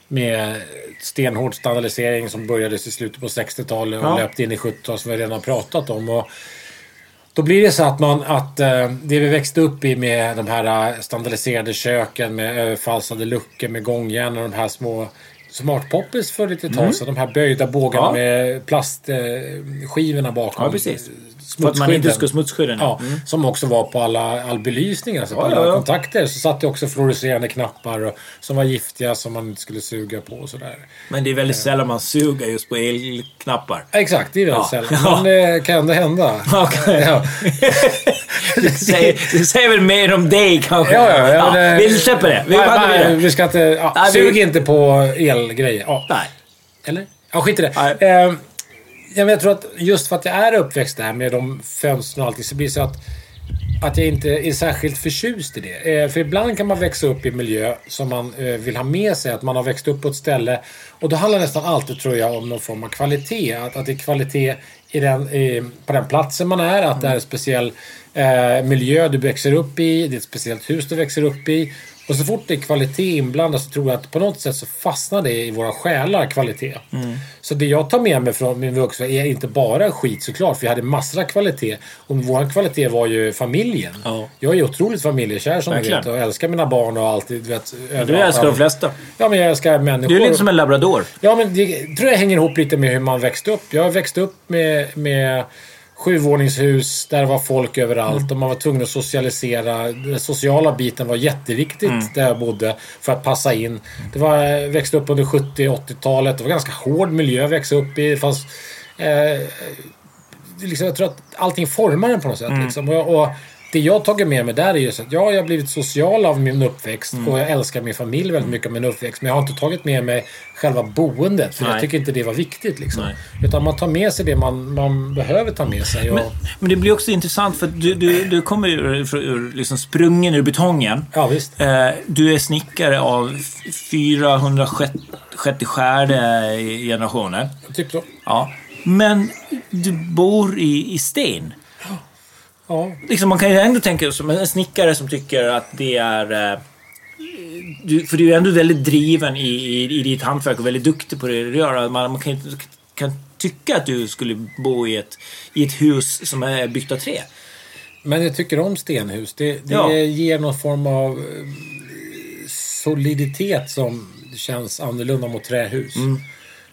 med stenhård standardisering som började i slutet på 60-talet och ja. löpte in i 70-talet som vi redan pratat om. Och då blir det så att man att eh, det vi växte upp i med de här eh, standardiserade köken med överfalsade luckor med gångjärn och de här små Smart Poppis för lite tag mm. sedan. De här böjda bågarna ja. med plastskivorna bakom. Ja, precis. För att man inte ska smutskydda Ja, mm. Som också var på alla, all belysning, alltså på ja, alla ja, kontakter. Så satt det också fluorescerande knappar och, som var giftiga som man inte skulle suga på och sådär. Men det är väldigt sällan man suger just på elknappar. Exakt, det är väldigt sällan. Men det kan ändå hända. [laughs] Okay. [laughs] det, säger, det säger väl mer om dig kanske? Ja, ja. ja, det, vi släpper det. Vi, nej, nej, vi ska inte... Ja, nej, sug vi... inte på elgrejer. Ja. Nej. Eller? Ja, skit i det ja, men jag tror att just för att jag är uppväxt där med de fönstren och allting så blir det så att att jag inte är särskilt förtjust i det. Eh, för ibland kan man växa upp i en miljö som man eh, vill ha med sig. Att man har växt upp på ett ställe. Och då handlar det nästan alltid, tror jag, om någon form av kvalitet. Att, att det är kvalitet i den, i, på den platsen man är. Att det är en speciell eh, miljö du växer upp i. Det är ett speciellt hus du växer upp i. Och så fort det är kvalitet inblandat så tror jag att på något sätt så fastnar det i våra själar, kvalitet. Mm. Så det jag tar med mig från min vuxna är inte bara skit såklart, för jag hade massor av kvalitet. Och vår kvalitet var ju familjen. Ja. Jag är otroligt familjekär som du Verkligen. vet och älskar mina barn och allt. Du, vet, Du älskar de flesta. Ja, men jag älskar människor. Du är lite som en labrador. Ja, men det tror jag hänger ihop lite med hur man växte upp. Jag växte upp med, med sjuvåningshus där var folk överallt och man var tvungen att socialisera. Den sociala biten var jätteviktigt där jag bodde för att passa in. Det var, jag växte upp under 70-80-talet. Det var ganska hård miljö att växa upp i. Det fanns, eh, liksom, jag tror att allting formar en på något sätt. Liksom. Och, och det jag tagit med mig där är ju att ja, jag har blivit social av min uppväxt och jag älskar min familj väldigt mycket av min uppväxt. Men jag har inte tagit med mig själva boendet för jag Nej. tycker inte det var viktigt. Liksom. Nej. Utan man tar med sig det man, man behöver ta med sig. Och, Men, men det blir också intressant för du, du, du kommer ur, ur, liksom sprungen ur betongen. ja, visst. Eh, du är snickare av 464 generationer. Typ så. Ja. Men du bor i, i sten. Ja. Liksom, man kan ju ändå tänka som en snickare som tycker att det är... Eh, du, för du är ändå väldigt driven i, i, i ditt hantverk och väldigt duktig på det du gör. Man, man kan, ju- kan tycka att du skulle bo i ett, i ett hus som är byggt av trä. Men jag tycker om stenhus. Det, det Ja. ger någon form av eh, soliditet som känns annorlunda mot trähus.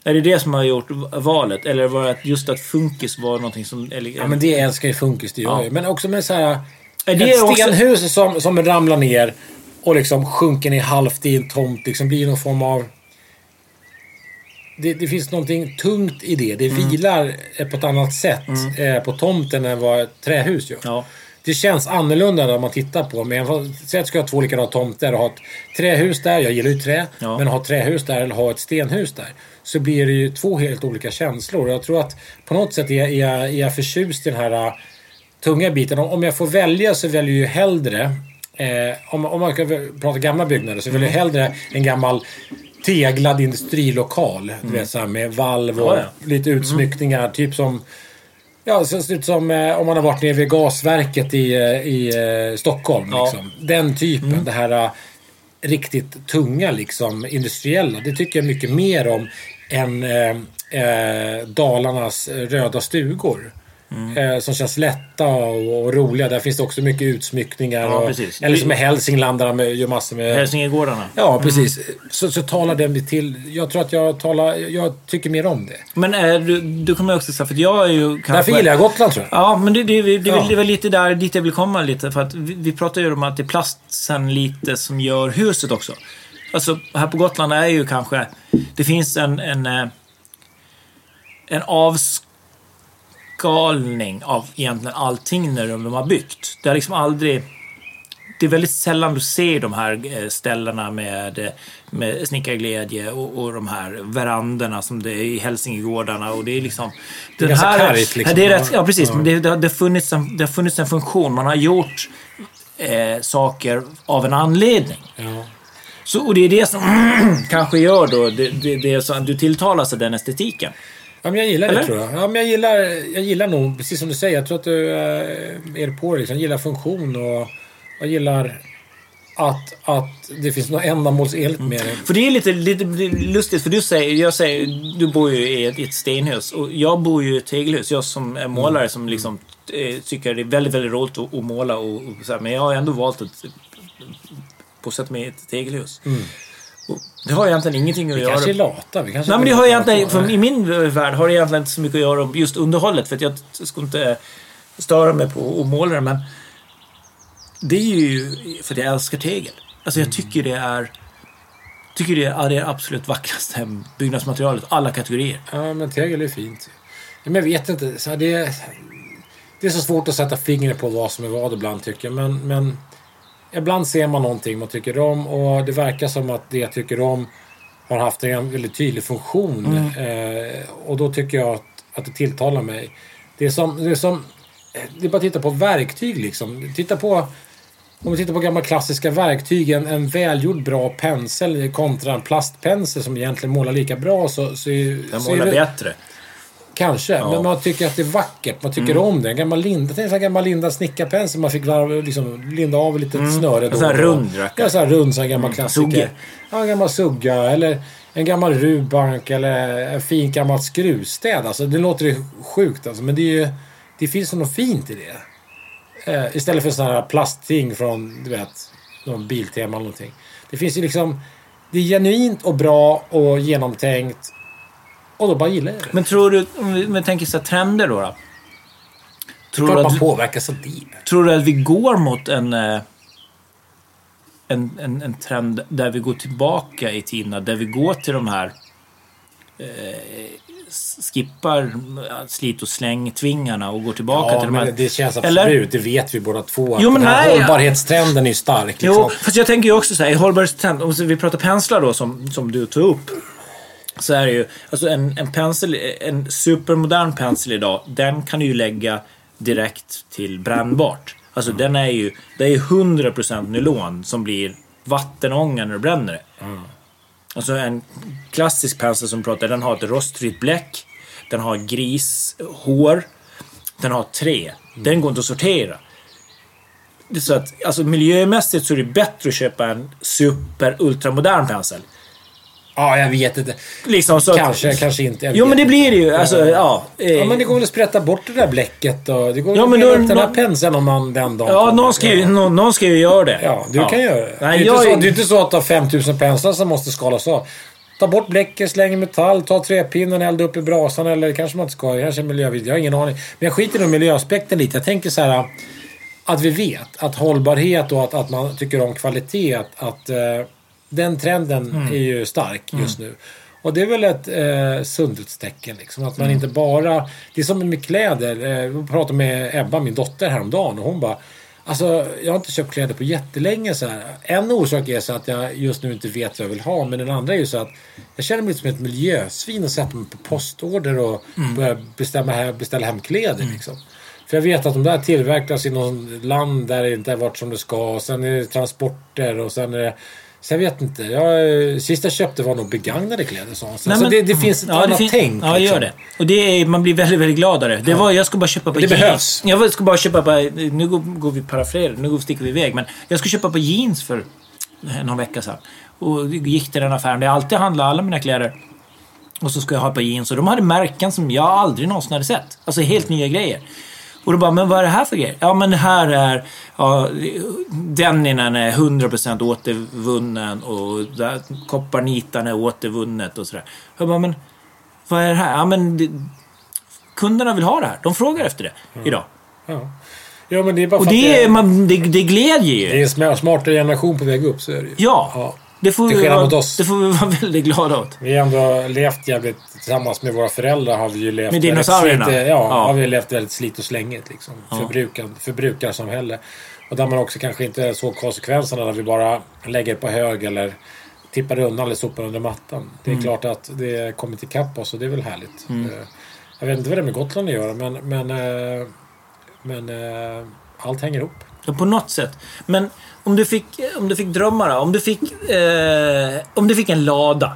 Är det det som har gjort valet? Eller var det att just att funkis var någonting som... Eller, Ja, men det älskar ju funkis, det gör Ja. jag. Men också med så här... Är det ett också- stenhus som, som ramlar ner och liksom sjunker ner halvt i en tomt. Liksom blir någon form av... Det, det finns någonting tungt i det. Det Mm. vilar eh, på ett annat sätt eh, på tomten än vad ett trähus gör. Ja. Det känns annorlunda när man tittar på. Säg att jag ska ha två likadana tomter och ha ett trähus där. Jag gillar ju trä. Ja. Men ha trähus där eller ha ett stenhus där. Så blir det ju två helt olika känslor. Jag tror att på något sätt är jag, är jag, är jag förtjust i den här äh, tunga biten. Om, jag får välja så väljer jag ju hellre eh, om, om man kan prata gamla byggnader så väljer jag hellre en gammal teglad industrilokal. Du vet, så här, med valv och Ja, ja. lite utsmyckningar. Typ som Ja, det ser ut som eh, om man har varit nere vid gasverket i, eh, i eh, Stockholm. Ja. Liksom. Den typen. Det här eh, riktigt tunga, liksom, industriella. Det tycker jag mycket mer om än eh, eh, Dalarnas röda stugor. Eh, som känns lätta och, och roliga. Där finns det också mycket utsmyckningar. Ja, och, precis. Eller som i Hälsingland där de gör massor med... Hälsingegårdarna. Ja, precis. Så, så talar den till... Jag tror att jag talar... Jag tycker mer om det. Men eh, du, du kommer också säga, för jag är ju kanske... Därför gillar jag Gotland, tror jag. Ja, men det, det, det, det, Ja. det är väl lite där dit jag vill komma lite. För att vi, vi pratar ju om att det är plastsen lite som gör huset också. Alltså, här på Gotland är ju kanske... Det finns en... En, eh, en avskalning av egentligen allting när de, har byggt. Det har liksom aldrig... Det är väldigt sällan du ser de här eh, ställena med, eh, med snickarglädje och, och de här veranderna som det är i Hälsingegårdarna. Och det är liksom... Det är ganska kargt, liksom. Det är rätt, ja, precis. Ja. Men det, det, har- det, har funnits en, det har funnits en funktion. Man har gjort eh, saker av en anledning. Ja. Så, och det är det som [clears throat] kanske gör då, det, det, det är så du tilltalas av den estetiken. Ja, men jag gillar Eller? det tror jag. Ja, men jag gillar, jag gillar nog, precis som du säger, jag tror att du eh, är på det. Liksom. Jag gillar funktion och jag gillar att, att det finns något ändamålsenligt med det. För det är lite, lite lustigt, för du säger, jag säger, du bor ju i ett, i ett stenhus och jag bor ju i ett tegelhus. Jag som är målare som liksom eh, tycker det är väldigt, väldigt roligt att, att måla och, och så här, men jag har ändå valt att bosätta mig i ett tegelhus. Och det har egentligen ingenting att Vi göra... kanske är lata. Vi kanske Nej men det har egentligen, för i min värld har det egentligen inte så mycket att göra om just underhållet. För att jag ska inte störa mig på att måla det. Men det är ju för att jag älskar tegel. Alltså jag tycker det är... Tycker det är det absolut vackraste [laughs] byggnadsmaterialet. Alla kategorier. Ja, men tegel är fint. Men jag vet inte. Så det, är, det är så svårt att sätta fingret på vad som är vad ibland tycker jag. Men, men ibland ser man någonting man tycker om och det verkar som att det jag tycker om har haft en väldigt tydlig funktion. Eh, och då tycker jag att, att det tilltalar mig. Det är som, det är som det är bara att titta på verktyg liksom. Titta på... Om vi tittar på gamla klassiska verktyg, en, en välgjord bra pensel kontra en plastpensel som egentligen målar lika bra så, så, är- Den så är målar det, bättre. Kanske, men man tycker att det är vackert. Man tycker om det. En gammal Linda, tänk en gammal Linda snickarpensel. Man fick varv, liksom, linda av lite snöre En sån här rund rackare. Ja, sån här rund, sån här gammal klassiker. Sugge. Ja, en gammal sugga. Eller en gammal rubbank eller en fin gammalt skruvstäd. Alltså, det låter ju sjukt alltså, men det, är ju, det finns något fint i det. Eh, istället för sådana här plastting från, du vet, någon Biltema eller någonting. Det finns ju liksom... Det är genuint och bra och genomtänkt. Och då bara gillar jag det. Men tror du, om vi, om vi tänker så här trender då? då? Tror, du man att, påverkas av det. tror du att vi går mot en, eh, en, en, en trend där vi går tillbaka i tiderna? Där vi går till de här eh, skippar slit och släng-tvingarna och går tillbaka Ja, till de här... det känns Eller? absolut. Det vet vi båda två. Jo, men den här nej, ja. hållbarhetstrenden är ju stark. Liksom. Jo, fast jag tänker ju också så här, hållbarhetstrend, om vi pratar penslar då som, som du tog upp. Så är det ju, alltså en, en pensel, en supermodern pensel idag, den kan du ju lägga direkt till brännbart. Alltså den är ju, det är ju 100% nylon som blir vattenånga när du bränner det. Alltså en klassisk pensel som pratar, den har ett rostfritt bläck. Den har grishår. Den har trä. Den går inte att sortera. Det är så att, alltså miljömässigt så är det bättre att köpa en super ultramodern pensel. Ja, jag vet inte. Liksom så att- Kanske, kanske inte. Jo men det blir det ju. Alltså, ja. eh, Ja, men det går väl att sprätta bort det där bläcket och det går Ja, väl att upp den här penseln om man den dagen Ja, någon ska, ju, någon, någon ska ju göra det. Ja, du kan göra det. Nej, det, är jag inte så, det är inte så att du har 5000 penslar som måste skalas av. Ta bort bläcket, släng metall, ta träpinnen, elda upp i brasan eller kanske man inte ska. Kanske miljövideo. Jag har ingen aning. Men jag skiter i miljöaspekten lite. Jag tänker så här att vi vet att hållbarhet och att, att man tycker om kvalitet, att, att eh, den trenden Mm. är ju stark just nu. Och det är väl ett eh, sundhetstecken. Liksom, att man Mm. inte bara... Det är som med kläder. Eh, jag pratade med Ebba, min dotter, häromdagen och hon bara Alltså, jag har inte köpt kläder på jättelänge. Så här. En orsak är så att jag just nu inte vet vad jag vill ha. Men den andra är ju så att jag känner mig lite som ett miljösvin och sätter mig på postorder och börjar bestämma, he- beställa hem kläder. Liksom. För jag vet att de där tillverkas i något land där det inte har varit som det ska. Och sen är det transporter och sen är det... Så jag vet inte. Jag, sist jag köpte var nog begagnade kläder. Så, så Nej, men- det, det finns ett Ja, det annat fin- tänk. Ja, det liksom. gör det. Och det är, man blir väldigt, väldigt gladare. Det var, jag ska bara köpa på Det jeans. behövs. Jag ska bara köpa på... Nu går, går vi parafrera, nu går, sticker vi iväg. Men jag ska köpa på jeans för någon vecka sedan. Och gick till den affären där jag alltid handlar alla mina kläder. Och så ska jag ha par jeans. Och de hade märken som jag aldrig någonsin hade sett. Alltså helt nya grejer. Och då bara, men vad är det här för grejer? Ja, men det här är... Ja, deninen är 100% återvunnen och där- kopparnitan är återvunnet och sådär. Jag bara, men vad är det här? Ja, men det, kunderna vill ha det här. De frågar efter det idag. Ja. ja, men det är bara Och det, är, man, det, det glädjer ju. det är en sma- smartare generation på väg upp. Så är det ju. Ja. Ja. Det får, Till vi vara, mot oss. det får vi vara väldigt glada åt. Vi har ändå levt jävligt tillsammans med våra föräldrar. Har vi ju levt Med väldigt dinosaurierna? slit- Ja, Ja. har vi levt väldigt slit och slängigt. Liksom. Förbrukar, förbrukarsamhälle. Och där man också kanske inte såg konsekvenserna när vi bara lägger på hög eller tippar undan eller sopar under mattan. Det är Mm. klart att det kommer till kapp oss och det är väl härligt. Eh, Jag vet inte vad det är med Gotland att göra men, men, eh, men eh, allt hänger ihop. På något sätt. Men om du fick, om du fick drömma då? Om du fick, eh, om du fick en lada.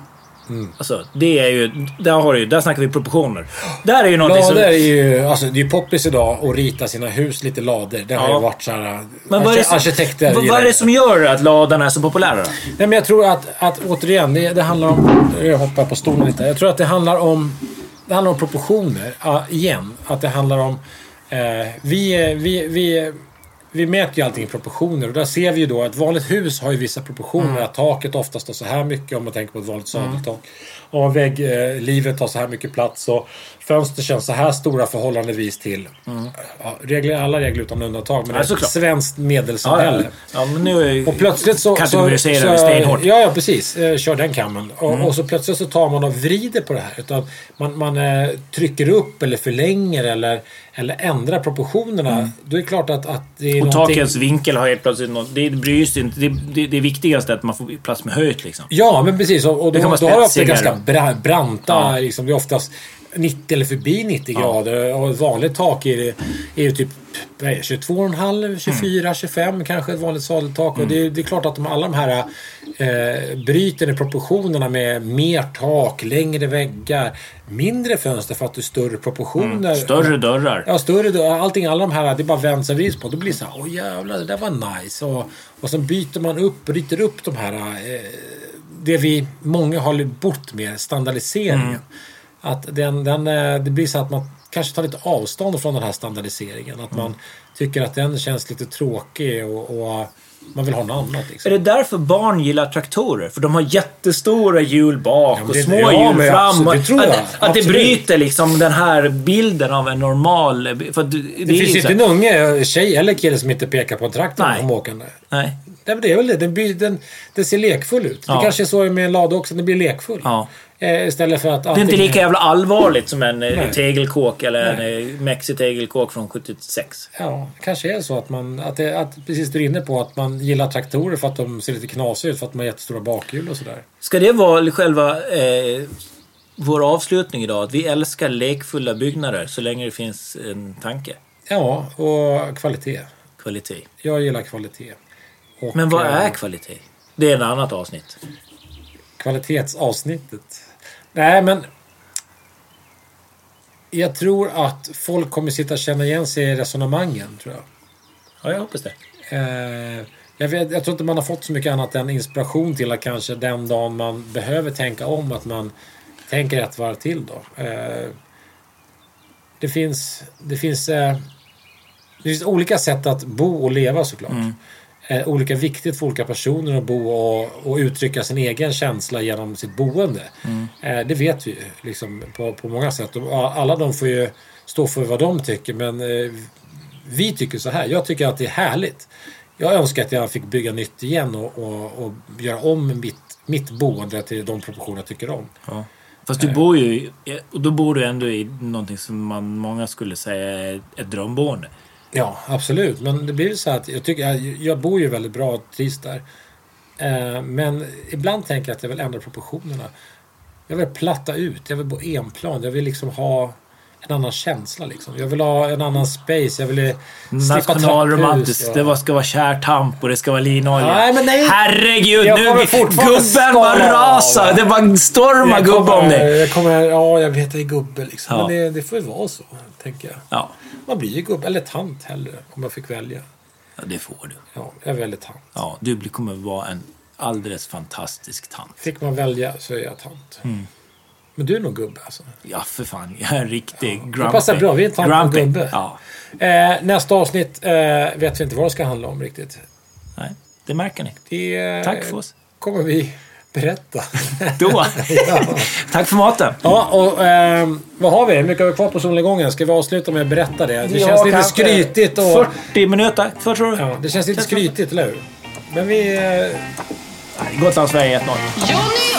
Mm. Alltså, det är ju... Där, har du, där snackar vi proportioner. Där är ju någonting som... är ju, alltså det är ju poppis idag att rita sina hus lite lador. Det har Ja. ju varit så här... Men vad är, det som, arkitekter vad, vad är det som gör att ladan är så populär då? Nej men jag tror att, att återigen, det, det handlar om... Jag hoppar på stolen lite. Jag tror att det handlar om... Det handlar om proportioner. Igen. Att det handlar om... Eh, vi, är- vi, vi, vi mäter ju allting i proportioner och där ser vi ju då att vanligt hus har ju vissa proportioner. Att taket oftast har så här mycket om man tänker på ett vanligt sadeltak. Och vägglivet tar så här mycket plats och fönster känns så här stora förhållandevis till... Ja, regler, alla regler utan undantag. Men Ja, det är ett svenskt medelsamhälle. ja. ja Och plötsligt så... kategoriserar vi stenhårt. Ja, ja, precis. Eh, kör den kammen. Och, Mm. och så plötsligt så tar man och vrider på det här. Utan man man eh, trycker upp eller förlänger eller, eller ändrar proportionerna. Då är det klart att, att det är Mm. Och någonting... takens vinkel har helt plötsligt något... Det bryr sig inte. Det, det, det viktigaste är att man får plats med höjd liksom. Ja, men precis. Och, och då, då har det ofta ganska bra, branta... Ja. Liksom, det är oftast 90 eller förbi 90 grader. Och ett vanligt tak är, det- är ju typ vad är det, 22,5, 24, 25 kanske ett vanligt sadeltak. Och det, är- det är klart att de, alla de här eh, bryten i proportionerna med mer tak, längre väggar, mindre fönster för att det är större proportioner. Större dörrar. Ja, större då, allting, alla de här, det bara vänds och vrids på. Då blir det så här, åh jävlar, det där var nice. Och, och sen byter man upp, bryter upp de här, eh, det vi, många har bort med, standardiseringen. Att den, den, eh, det blir så att man kanske tar lite avstånd från den här standardiseringen. Att man tycker att den känns lite tråkig och, och man vill ha något annat. Är Liksom. det därför barn gillar traktorer? För de har jättestora hjul bak Ja, och det- små hjul fram. absolut, det. Att, att det bryter liksom den här bilden av en normal... För det, Det, är finns ju inte en unge, tjej eller kille som inte pekar på en traktor när de åkande. Nej. Nej, men det är väl det. Den, den, den ser lekfull ut. Ja. Det kanske är så med en lada också, den blir lekfull. Ja. Eh, istället för att... Det är inte lika jävla allvarligt som en eh, Nej. tegelkåk eller en eh, mexitegelkåk från 76. Ja, kanske är så att man... Att, det, att precis du är inne på att man gillar traktorer för att de ser lite knasiga ut, för att de har jättestora bakhjul och sådär. Ska det vara själva eh, vår avslutning idag? Att vi älskar lekfulla byggnader så länge det finns en tanke? Ja, och kvalitet. Kvalitet. Jag gillar kvalitet. Och, Men vad är kvalitet? Det är ett annat avsnitt. Kvalitetsavsnittet. Nej, men... Jag tror att folk kommer sitta och känna igen sig i resonemangen, tror jag. Ja, jag hoppas det. Eh, jag, vet, jag tror inte man har fått så mycket annat än inspiration till att kanske den dagen man behöver tänka om att man tänker ett varv till då. Eh, det finns, det finns, eh, det finns olika sätt att bo och leva såklart. Eh, olika viktigt för olika personer att bo och, och uttrycka sin egen känsla genom sitt boende. Eh, det vet vi ju liksom, på, på många sätt. Och alla de får ju stå för vad de tycker men eh, vi tycker så här. Jag tycker att det är härligt. Jag önskar att jag fick bygga nytt igen och, och, och göra om mitt, mitt boende till de proportioner jag tycker om. Ja. Fast du bor ju... Och då bor du ändå i någonting som man, många skulle säga är ett drömboende. Ja, absolut. Men det blir så att jag, tycker, jag, jag bor ju väldigt bra och trivs där. Eh, men ibland tänker jag att jag vill ändra proportionerna. Jag vill platta ut. Jag vill bo enplan. Jag vill liksom ha en annan känsla. Liksom. Jag vill ha en annan space. Jag vill slippa Nationalromantiskt. trapphus Det ska vara kärtamp och det ska vara linolja. Nej, men nej. Herregud! Jag Nu, gubben bara rasar. Det bara stormar gubbe om dig. jag kommer, ja, jag vet jag är gubbe liksom. Ja. Men det, det får ju vara så, tänker jag. Ja. Man blir ju gubbe, eller tant hellre, om jag fick välja. ja, det får du. Ja, jag väljer tant. Ja, du kommer vara en alldeles fantastisk tant. Fick man välja så är jag tant. Mm. Men du är nog gubbe alltså. Ja, för fan. Jag är en riktig grumpy. Det passar bra. Vi är en tant gubbe. Ja. Eh, nästa avsnitt eh, vet vi inte vad det ska handla om riktigt. Nej, det märker ni. Det eh, Tack för oss. kommer vi berätta. Då. [laughs] Tack för maten. ja, och ehm, vad har vi? Hur mycket har vi kvar på solnedgången? Ska vi avsluta med att berätta det? Det Ja, känns lite skrytigt och... 40 minuter. Vad tror du? Ja, det känns lite skrytigt, eller hur? Men vi... Eh, Gotland, Sverige 1-0.